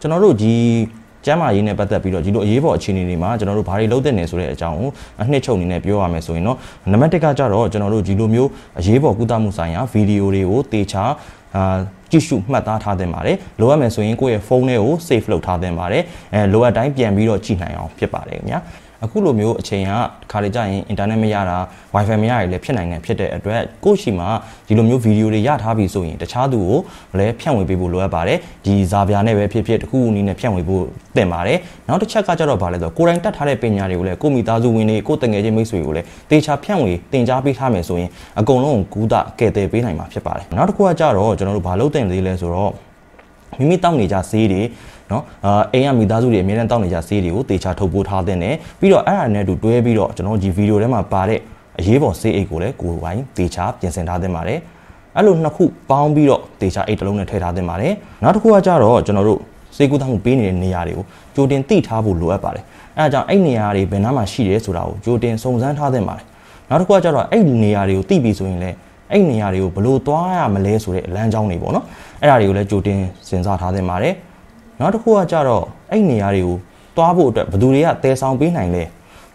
ကျွန်တော်တို့ဒီ ကျမ်းမာရေးနဲ့ပတ်သက်ပြီးတော့ဒီလိုအရေးပေါ်အခြေအနေတွေမှာကျွန်တော်တို့ဘာတွေလုပ်သင့်နေဆိုတဲ့အကြောင်းကိုအနှစ်ချုပ်အနေနဲ့ပြောရမယ်ဆိုရင်တော့နံပါတ်1ကကြတော့ကျွန်တော်တို့ဒီလိုမျိုးအရေးပေါ်ကုသမှုဆိုင်ရာဗီဒီယိုတွေကိုတေချာအာကြည့်ရှုမှတ်သားထားသင့်ပါတယ်လိုအပ်မယ်ဆိုရင်ကိုယ့်ရဲ့ဖုန်းထဲကို save လုပ်ထားသင့်ပါတယ်အဲလိုအပ်တိုင်းပြန်ပြီးတော့ကြည့်နိုင်အောင်ဖြစ်ပါတယ်ခင်ဗျာ အခုလိုမျိုးအချိန်ကခါလေကြာရင်အင်တာနက်မရတာ Wi-Fi မရရလည်းဖြစ်နိုင်တယ်ဖြစ်တဲ့အတွက်ကိုယ့်ရှိမှာဒီလိုမျိုးဗီဒီယိုတွေရထားပြီဆိုရင်တခြားသူကိုလည်းဖြန့်ဝေပေးဖို့လိုအပ်ပါတယ်ဒီဇာပြာနဲ့ပဲဖြစ်ဖြစ်တခုခုနည်းနဲ့ဖြန့်ဝေဖို့သင့်ပါတယ်နောက်တစ်ချက်ကကြတော့ဗာလဲဆိုကိုယ်တိုင်တတ်ထားတဲ့ပညာတွေကိုလည်းကိုမိသားစုဝင်တွေကိုတငယ်ချင်းမိတ်ဆွေကိုလည်းတေချာဖြန့်ဝေတင် जा ပေးထားမယ်ဆိုရင်အကုန်လုံးကူးတာကဲ့တယ်ပေးနိုင်မှာဖြစ်ပါတယ်နောက်တစ်ခုကကြတော့ကျွန်တော်တို့ဘာလုပ်တင်သေးလဲဆိုတော့ မိမိတောက်နေကြဈေးတွေနော်အာအိမ်ကမိသားစုတွေအများနဲ့တောက်နေကြဈေးတွေကိုတေချာထုတ်ပိုးထားတဲ့နဲ့ပြီးတော့အဲ့ဒါနဲ့အတူတွဲပြီးတော့ကျွန်တော်ဒီဗီဒီယိုထဲမှာပါတဲ့အရေးပေါ်ဈေးအိတ်ကိုလည်းကိုယ်ပိုင်တေချာပြင်ဆင်ထားသင့်ပါတယ်အဲ့လိုနှစ်ခုပေါင်းပြီးတော့တေချာအိတ်တစ်လုံးနဲ့ထည့်ထားသင့်ပါတယ်နောက်တစ်ခုကကြတော့ကျွန်တော်တို့စေကူသားမှုပေးနေတဲ့နေရာတွေကိုကြိုတင်သိထားဖို့လိုအပ်ပါတယ်အဲဒါကြောင့်အဲ့နေရာတွေဘယ်နားမှာရှိတယ်ဆိုတာကိုကြိုတင်စုံစမ်းထားသင့်ပါတယ်နောက်တစ်ခုကကြတော့အဲ့ဒီနေရာတွေကိုသိပြီဆိုရင်လည်း အဲ့နေရာတွေကိုဘယ်လိုသွားရမလဲဆိုတဲ့လမ်းကြောင်းတွေပေါ့နော်အဲ့ဒါတွေကိုလည်းကြိုတင်စဉ်းစားထားသင့်ပါတယ်နောက်တစ်ခုကကြတော့အဲ့နေရာတွေကိုသွားဖို့အတွက်ဘယ်သူတွေကတဲဆောင်ပေးနိုင်လဲ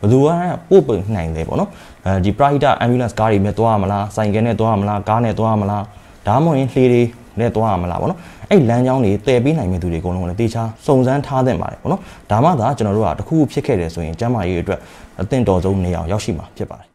ဘယ်သူကပို့ပေးနိုင်လဲပေါ့နော်အဲဒီ private ambulance ကားတွေနဲ့သွားရမလားဆိုင်ကယ်နဲ့သွားရမလားကားနဲ့သွားရမလားဒါမှမဟုတ်ရင်လှေတွေနဲ့သွားရမလားပေါ့နော်အဲ့လမ်းကြောင်းတွေတည်ပေးနိုင်မယ့်သူတွေအကုန်လုံးလည်းတေချာစုံစမ်းထားသင့်ပါတယ်ပေါ့နော်ဒါမှသာကျွန်တော်တို့ကတခုခုဖြစ်ခဲ့တယ်ဆိုရင်ကျန်းမာရေးအတွက်အသင့်တော်ဆုံးနေအောင်ရောက်ရှိမှာဖြစ်ပါတယ်